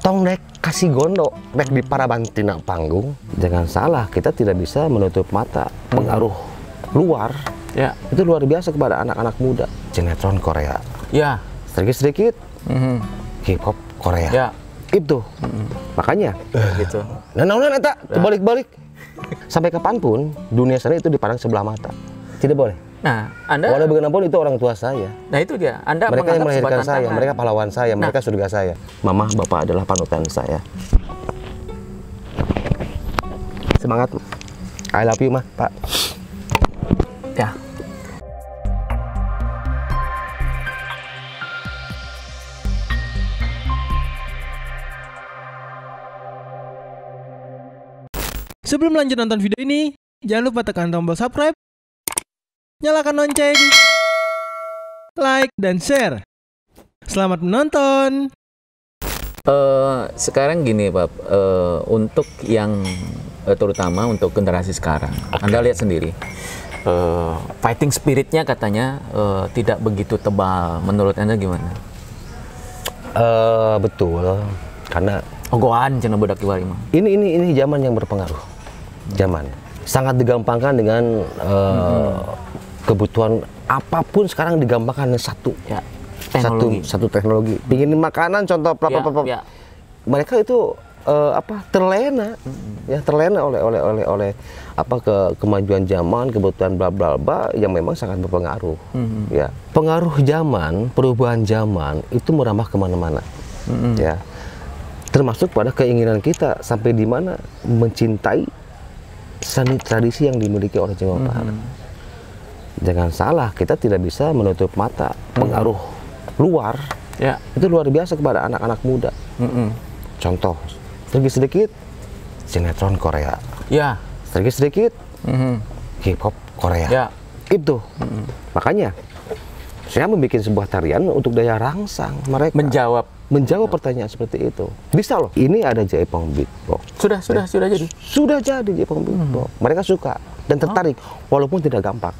tong dek kasih gondok dek di parabantina panggung. Jangan salah kita tidak bisa menutup mata pengaruh luar. Ya. itu luar biasa kepada anak-anak muda. Sinetron Korea. Ya. sedikit sedikit Mhm. hip hop Korea. Ya. itu. Makanya. Gitu. nah nah nah eta kebalik balik sampai kapan pun dunia sana itu dipandang sebelah mata. Tidak boleh Nah, Anda walau bagaimanapun itu orang tua saya Nah, itu dia. Anda mereka yang melahirkan saya tantangan. mereka pahlawan saya mereka surga saya mama bapak adalah panutan saya semangat I love you mah pak Ya. Sebelum lanjut nonton video ini, jangan lupa tekan tombol subscribe, nyalakan lonceng, like, dan share. Selamat menonton! Eh, sekarang gini, Pak. Eh, untuk yang eh, terutama untuk generasi sekarang, Anda lihat sendiri. eh, fighting spiritnya katanya eh, tidak begitu tebal. Menurut Anda gimana? Eh, betul karena Ogohan cina budak kiwari mah. ini ini ini zaman yang berpengaruh zaman sangat digampangkan dengan eh, kebutuhan apa pun sekarang digampangkan satu. Ya. satu Teknologi. satu teknologi. Pingin makanan contoh apa Ya, ya. mereka itu eh, apa terlena. Ya terlena oleh oleh oleh oleh apa ke kemajuan zaman kebutuhan bla bla bla yang memang sangat berpengaruh. Ya. Pengaruh zaman perubahan zaman itu merambah ke mana-mana. Ya. Termasuk pada keinginan kita sampai di mana mencintai seni tradisi yang dimiliki oleh Jawa Barat jangan salah kita tidak bisa menutup mata pengaruh luar Ya. itu luar biasa kepada anak-anak muda Mm-mm. Contoh, sedikit-sedikit sinetron Korea, Ya. sedikit-sedikit Mhm. hip hop Korea. Ya. Itu. Makanya saya membuat sebuah tarian untuk daya rangsang mereka. Menjawab. menjawab pertanyaan seperti itu. Bisa loh. Ini ada Jaipong Beatbox. Sudah, sudah, sudah jadi. Sudah jadi Jaipong Beatbox. Mereka suka dan tertarik walaupun tidak gampang.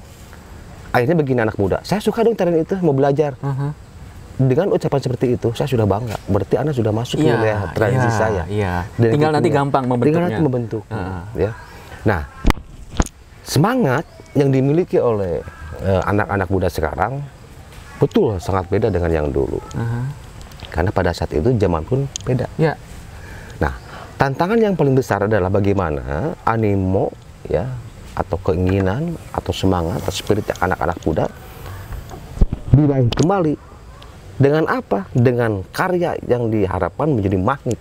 Akhirnya begini anak muda, saya suka dong tarian itu, mau belajar. Mhm. Dengan ucapan seperti itu, saya sudah bangga. Berarti Anda sudah masuk ke Iya, wilayah tradisi iya, saya. iya. Dan Tinggal nanti gampang membentuknya. Tinggal nanti membentuk. Ah. Ya. Nah, semangat yang dimiliki oleh eh, anak-anak muda sekarang betul sangat beda dengan yang dulu. Aha. Karena pada saat itu zaman pun beda. Ya. Nah, tantangan yang paling besar adalah bagaimana animo ya atau keinginan atau semangat atau spirit anak-anak muda diraih kembali dengan apa? Dengan karya yang diharapkan menjadi magnet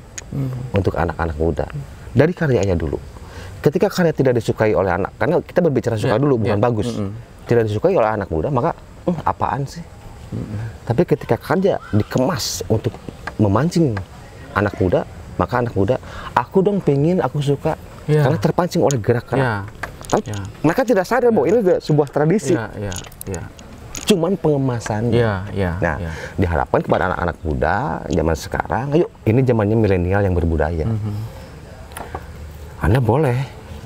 untuk anak-anak muda dari karyanya dulu. Ketika karya tidak disukai oleh anak, karena kita berbicara suka Ya, dulu bukan ya. bagus, tidak disukai oleh anak muda, maka "Hmm, apaan sih? Tapi ketika karya dikemas untuk memancing anak muda, maka anak muda, aku dong pengen, aku suka, Ya. karena terpancing oleh gerak-gerak. Ya. Kan Ya. Mereka tidak sadar bahwa ini adalah sebuah tradisi, Ya, ya, ya. cuman pengemasannya. Ya, ya. Nah, ya. diharapkan kepada anak-anak muda zaman sekarang, ayo ini zamannya milenial yang berbudaya. Mhm. Anda boleh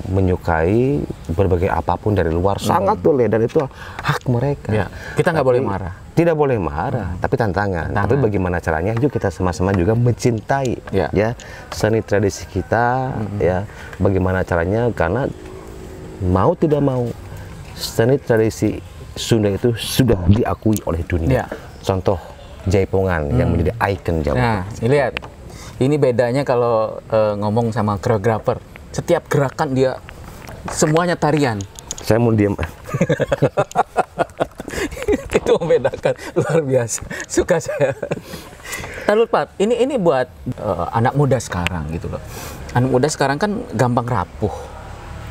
menyukai berbagai apa pun dari luar, sangat boleh dan itu hak mereka. Ya, kita nggak boleh marah. Tidak boleh marah, tapi tantangan. Tantangan. Tapi bagaimana caranya? Yuk kita sama-sama juga mencintai Ya. Ya seni tradisi kita, ya. Bagaimana caranya? Karena mau tidak mau seni tradisi Sunda itu sudah diakui oleh dunia. Ya. Contoh Jaipongan yang menjadi ikon Jawa. Nah, ini lihat. Ini bedanya kalau eh, ngomong sama koreografer. Setiap gerakan dia semuanya tarian. Saya mau diam. itu membedakan luar biasa. Suka saya. Lalu Pak, ini ini buat eh, anak muda sekarang gitu loh. Anak muda sekarang kan gampang rapuh.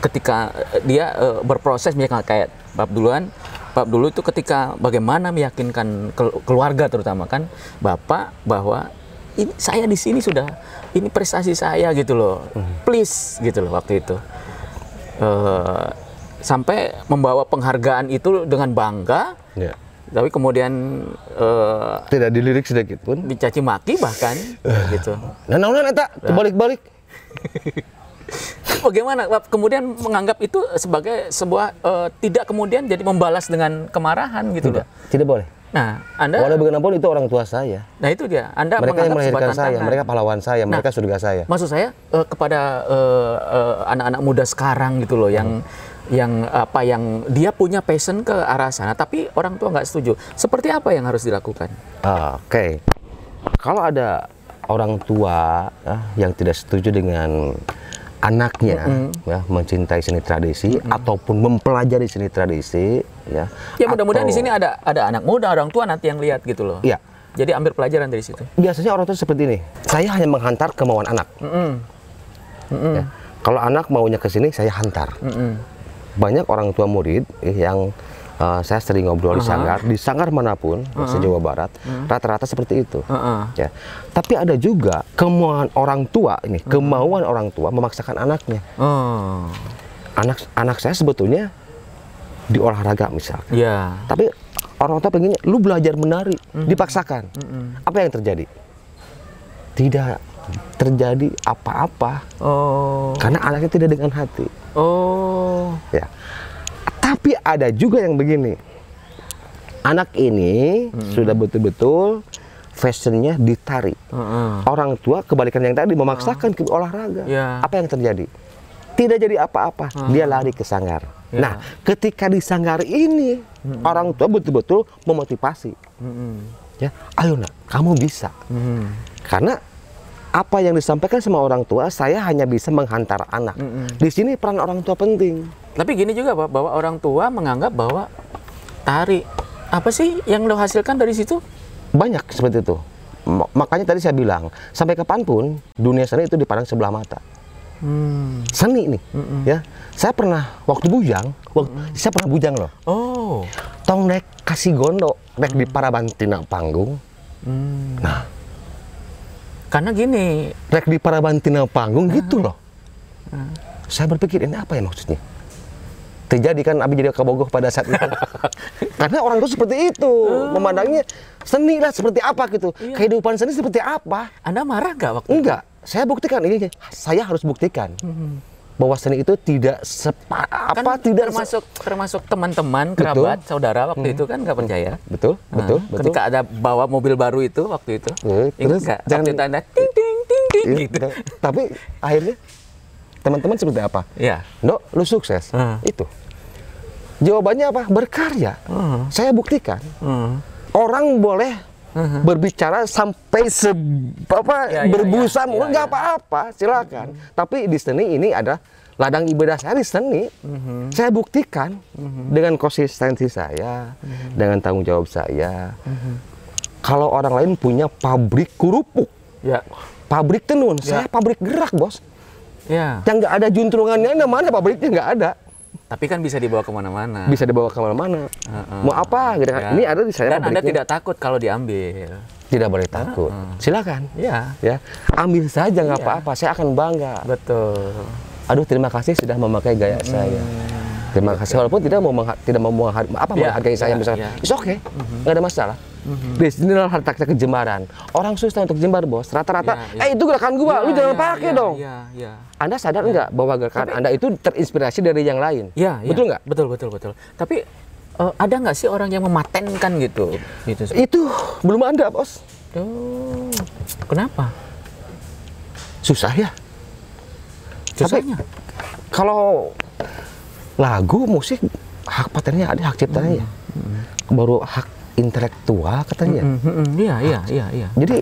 Ketika eh, dia eh, berproses misalnya kayak Pak duluan, Pak dulu itu ketika bagaimana meyakinkan kel- keluarga terutama kan Bapak bahwa ini saya di sini sudah ini prestasi saya gitu loh. Please gitu loh waktu itu. Eh, sampai membawa penghargaan itu dengan bangga Ya. tapi kemudian eh, Tidak dilirik sedikit pun. dicaci maki bahkan gitu. Nah, nah, nah, eta kebalik-balik. Bagaimana kemudian menganggap itu sebagai sebuah eh, tidak kemudian jadi membalas dengan kemarahan gitu Tidak, loh. tidak boleh. Nah, Anda Walau bagaimanapun itu orang tua saya. Nah, itu dia. Anda Mereka yang melahirkan saya, tantangan. mereka pahlawan saya, mereka surga saya. Maksud saya eh, kepada eh, anak-anak muda sekarang gitu loh yang yang apa yang dia punya passion ke arah sana tapi orang tua nggak setuju. Seperti apa yang harus dilakukan? Oke, kalau ada orang tua ya, yang tidak setuju dengan anaknya ya mencintai seni tradisi ataupun mempelajari seni tradisi ya. Ya mudah-mudahan atau- di sini ada ada anak muda, orang tua nanti yang lihat gitu loh. Iya. Jadi ambil pelajaran dari situ. Biasanya orang tua seperti ini. Saya hanya menghantar kemauan anak. Ya. Kalau anak maunya ke sini, saya hantar. Banyak orang tua murid eh, yang eh, saya sering ngobrol di sanggar, di sanggar mana pun, se Jawa Barat, rata-rata seperti itu. Heeh. Ya. Tapi ada juga kemauan orang tua ini, kemauan orang tua memaksakan anaknya. Oh. Anak anak saya sebetulnya di olahraga misalkan. Ya. Tapi orang tua pengennya lu belajar menari, dipaksakan. Apa yang terjadi? Tidak terjadi apa-apa Oh. karena anaknya tidak dengan hati. Oh. Ya. Tapi ada juga yang begini. Anak ini sudah betul-betul fashionnya ditarik. Heeh. Orang tua kebalikan yang tadi memaksakan ke olahraga. Ya. Apa yang terjadi? Tidak jadi apa-apa. Dia lari ke sanggar. Ya. Nah, ketika di sanggar ini orang tua betul-betul memotivasi. Mm-mm. Ya, ayo nak, kamu bisa. Mm. Karena apa yang disampaikan sama orang tua, saya hanya bisa menghantar anak. Di sini peran orang tua penting. Tapi gini juga Pak, bahwa orang tua menganggap bahwa tari apa sih yang lo hasilkan dari situ? Banyak seperti itu. Ma- Makanya tadi saya bilang, sampai kapan pun dunia seni itu dipandang sebelah mata. Hmm. Seni nih, ya. Saya pernah waktu bujang, waktu, saya pernah bujang loh. Oh. Tong naik kasih gondo, naik di Parabantina panggung. Hmm. Nah, Karena gini, naik di Parabantina panggung gitu loh. Saya berpikir ini apa ya maksudnya? Terjadi kan Abi jadi kabogoh pada saat itu. Karena orang itu seperti itu, memandangnya seni lah seperti apa gitu. Kehidupan seni seperti apa? Anda marah nggak waktu? Enggak, saya buktikan ini saya harus buktikan bahwa seni itu tidak sepa, Kan apa tidak se- termasuk termasuk teman-teman, kerabat, saudara waktu itu kan nggak percaya. betul betul Nah, betul Ketika ada bawa mobil baru itu waktu itu, ingat terus nggak? jangan- Waktu itu Anda ting ting ting ting Iya, gitu. betul. tapi akhirnya teman-teman seperti apa Ya. Dok, lu sukses Hmm. itu jawabannya apa berkarya Hmm. saya buktikan Hmm. orang boleh berbicara sampai se apa Ya, ya, berbusa ya, ya, nggak ya. apa-apa silakan tapi di seni ini ada ladang ibadah saya di seni Mhm. saya buktikan dengan konsistensi saya Mhm. dengan tanggung jawab saya kalau orang lain punya pabrik kerupuk Ya. pabrik tenun Ya. saya pabrik gerak bos Ya. yang nggak ada juntrungannya namanya pabriknya nggak ada Tapi kan bisa dibawa ke mana-mana. bisa dibawa ke mana-mana. Heeh. mau apa? Gitu kan. Ya. ini ada di saya Dan Anda tidak takut kalau diambil. tidak boleh takut. Silakan. Ya. ya. Ambil saja nggak Iya. apa-apa. Saya akan bangga. Betul. aduh terima kasih sudah memakai gaya saya. Terima kasih. Walaupun tidak mau tidak mau apa Iya, menghargai saya iya, misalnya. iya. it's okay. Nggak ada masalah di sini adalah harta kejembaran orang susah untuk jembar bos rata-rata Iya, iya. eh itu gerakan gua lu Ya, jangan ya, pakai ya, dong Iya, iya. anda sadar nggak bahwa gerakan anda itu terinspirasi dari yang lain Ya, betul nggak Betul, betul, betul. Tapi eh, ada nggak sih orang yang mematenkan gitu? Gitu. itu belum ada bos kenapa? susah ya Susahnya. kalau lagu musik hak patennya ada hak ciptanya ya baru hak intelektual katanya Hmm, hmm, hmm. Iya, iya, iya, iya. jadi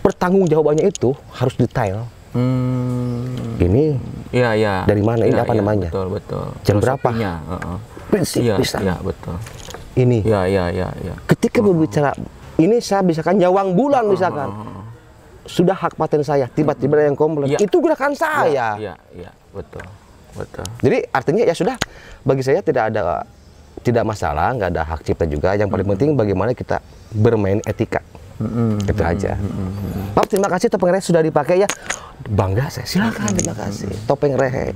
pertanggungjawabannya itu harus detail Hmm, ini iya, iya. Dari mana? Ini Iya, apa iya, namanya? Betul, betul. Jam berapa? Filosofinya, heeh. prinsip Iya, bisa iya, betul. ini Iya, iya, iya, iya. ketika berbicara ini saya misalkan nyawang bulan misalkan sudah hak paten saya tiba-tiba yang komplain Iya. itu gerakan saya Iya, iya, betul. Betul. jadi artinya ya sudah bagi saya tidak ada tidak masalah nggak ada hak cipta juga. Yang paling penting bagaimana kita bermain etika. Itu aja. Maaf terima kasih. Topeng rehe sudah dipakai ya. Bangga saya. Silakan terima kasih. Topeng rehe.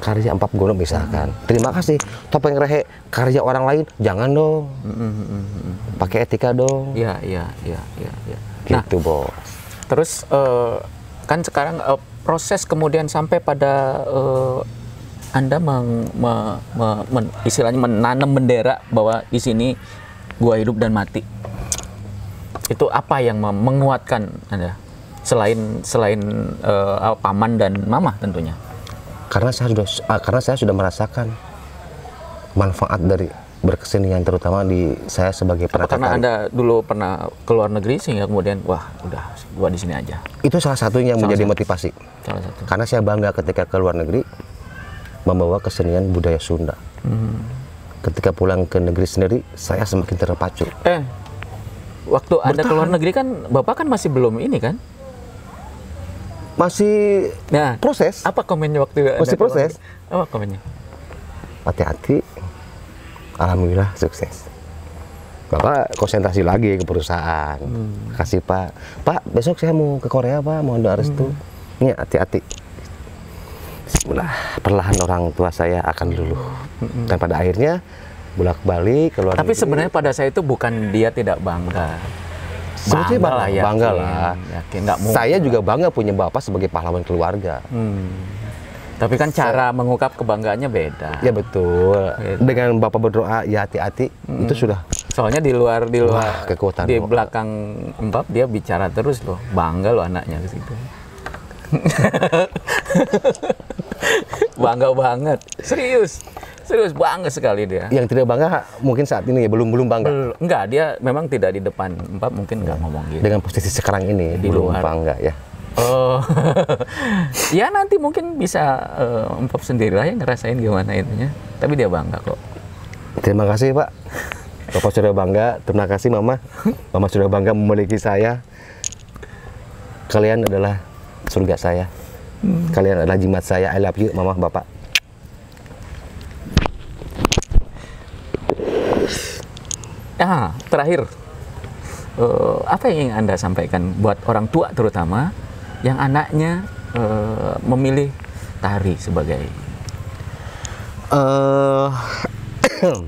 Karya empat gunung misalkan. Terima kasih. Topeng rehe karya orang lain jangan dong. Pakai etika dong. Iya, iya, iya, iya, iya. Nah, gitu bos. terus eh, kan sekarang eh, proses kemudian sampai pada eh, anda meng, me- me- men- istilahnya menanam bendera bahwa di sini gua hidup dan mati. Itu apa yang menguatkan Anda? Selain selain eh, paman dan mama tentunya. Karena saya sudah ah, karena saya sudah merasakan manfaat dari berkesenian terutama di saya sebagai penata karena. Anda dulu pernah ke luar negeri sehingga kemudian wah udah gua di sini aja. Itu salah satunya yang Salah menjadi satu. motivasi. Salah satu. Karena saya bangga ketika ke luar negeri membawa kesenian budaya Sunda. Hmm. Ketika pulang ke negeri sendiri, saya semakin terpacu. Eh, waktu Anda ke luar negeri kan Bapak kan masih belum ini kan? Masih Nah, proses, apa komennya waktu Anda Masih proses. Apa komennya? hati-hati. Alhamdulillah sukses. Bapak konsentrasi lagi ke perusahaan. Hmm. Kasih Pak, Pak besok saya mau ke Korea Pak, mau ada restu. Hmm. Ini hati-hati. Bismillah, perlahan orang tua saya akan luluh. Dan pada akhirnya bolak-balik keluar Hmm. Tapi sebenarnya pada saya itu bukan dia tidak bangga. Sebetulnya bangga, yakin, bangga lah. Yakin mungkin. Saya juga bangga punya bapak sebagai pahlawan keluarga. Hmm. Tapi kan cara mengungkap kebanggaannya beda. Ya betul. Gitu. Dengan bapak berdoa ya hati-hati itu sudah Soalnya di luar di luar Wah, kekuatan di belakang Mbak dia bicara terus loh, bangga loh anaknya ke situ. bangga banget, serius, serius bangga sekali dia. yang tidak bangga mungkin saat ini ya belum belum bangga Belum, enggak dia memang tidak di depan Mbak mungkin nggak ngomong gitu. dengan posisi sekarang ini Di belum luar. bangga ya. Oh, ya nanti mungkin bisa eh, Empap sendiri lah yang ngerasain gimana itunya. Tapi dia bangga kok. Terima kasih Pak. Bapak sudah bangga. Terima kasih Mama. Mama sudah bangga memiliki saya. Kalian adalah surga saya. Kalian adalah jimat saya. I love you Mama Bapak. Ah, terakhir, eh, apa yang ingin anda sampaikan buat orang tua terutama yang anaknya eh, memilih tari sebagai eh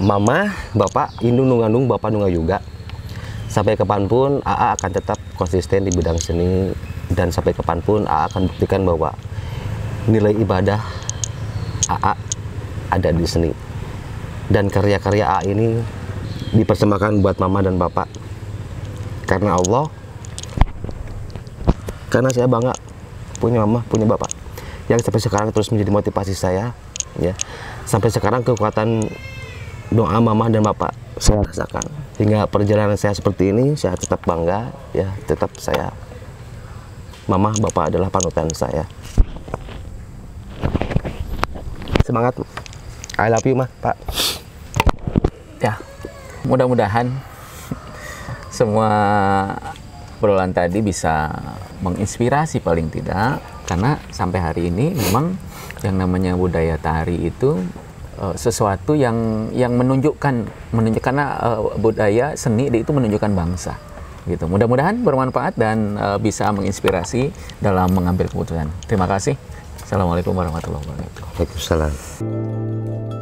Mama, Bapak, Indung Nungandung, Bapak Nunga juga. Sampai kapan pun AA akan tetap konsisten di bidang seni dan sampai kapan pun AA akan buktikan bahwa nilai ibadah AA ada di seni. Dan karya-karya AA ini dipersembahkan buat Mama dan Bapak. Karena Allah, karena saya bangga punya Mama, punya Bapak. Yang sampai sekarang terus menjadi motivasi saya, ya. Sampai sekarang kekuatan doa Mama dan Bapak saya rasakan. Hingga perjalanan saya seperti ini, saya tetap bangga, ya, tetap saya Mama, Bapak adalah panutan saya. Semangat. I love you, Mah, Pak. ya mudah-mudahan semua obrolan tadi bisa menginspirasi paling tidak karena sampai hari ini memang yang namanya budaya tari itu eh, sesuatu yang yang menunjukkan menunjukkan eh, budaya seni itu menunjukkan bangsa gitu. Mudah-mudahan bermanfaat dan eh, bisa menginspirasi dalam mengambil keputusan. Terima kasih. Assalamualaikum warahmatullahi wabarakatuh. Waalaikumsalam.